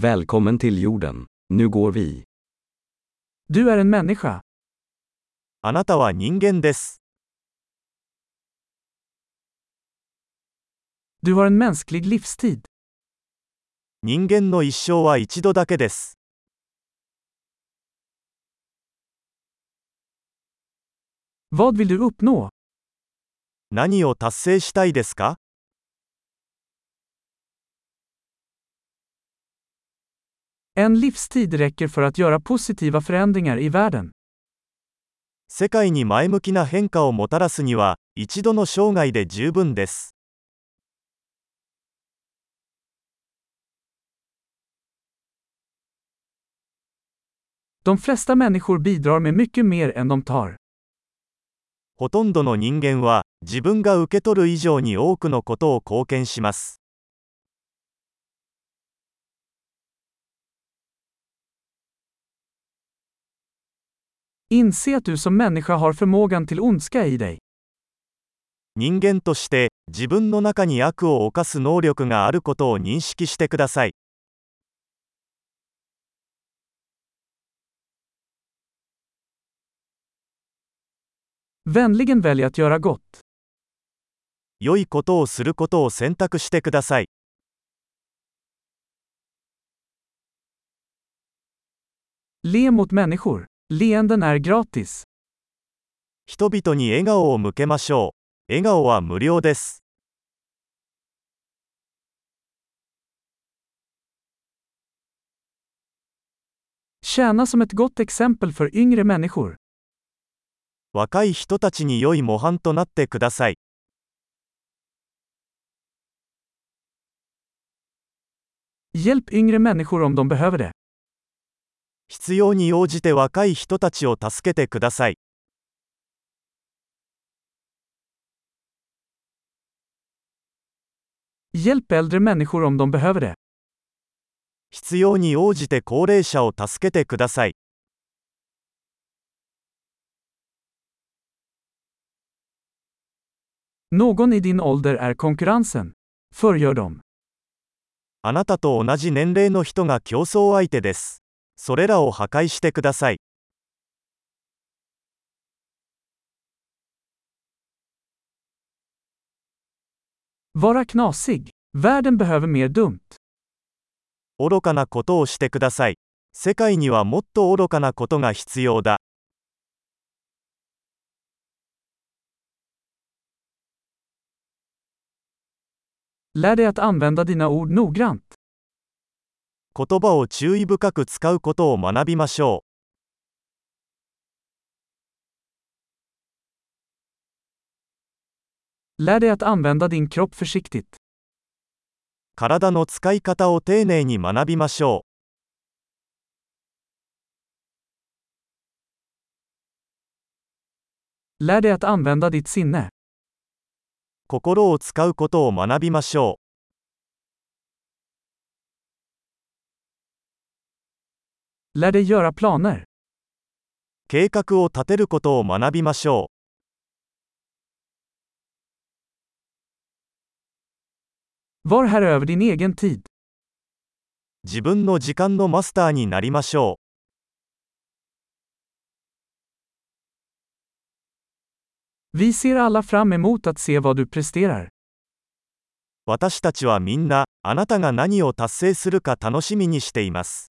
Välkommen till jorden. Nu går vi. Du är en människa. あなたは人間です。 Du har en mänsklig livstid. 人間の一生は一度だけです。 Vad vill du uppnå? 何を達成したいですか En livstid räcker för att göra positiva förändringar i världen. 世界に前向きな変化をもたらすには、一度の生涯で十分です。De flesta människor bidrar med mycket mer än de tar. ほとんどの人間は、自分が受け取る以上に多くのことを貢献します。Inse att du som människa har förmågan till ondska i dig. 人間として、自分の中に悪を犯す能力があることを認識してください。Vänligen välj att göra gott. 良いことをすることを選択してください。Le mot människor. Leenden är gratis. 人々に笑顔を向けましょう。笑顔は無料です。Tjäna som ett gott exempel för yngre människor. 若い人たちに良い模範となってください。Hjälp yngre människor om de behöver det. 必要に応じて若い人たちを助けてください。必要に応じて高齢者を助けてください。あなたと同じ年齢の人が競争相手です。それらを破壊してください。Vara knasig. Världen behöver mer dumt. 愚かなことをしてください。世界にはもっと愚かなことが必要だ。Lär dig att använda dina ord noggrant. 言葉を注意深く使うことを学びましょ.う。体の使い方を丁寧に学びましょ Lär dig att använda ditt sinne. う。心を使うことを学びましょ Lär dig göra planer. う。計画を立てることを学びましょ Var här över din egen tid. う。自分の時間のマスターになりましょう。Vi ser alla fram emot att se vad du presterar. 私たちはみんな、あなたが何を達成するか楽しみにしています。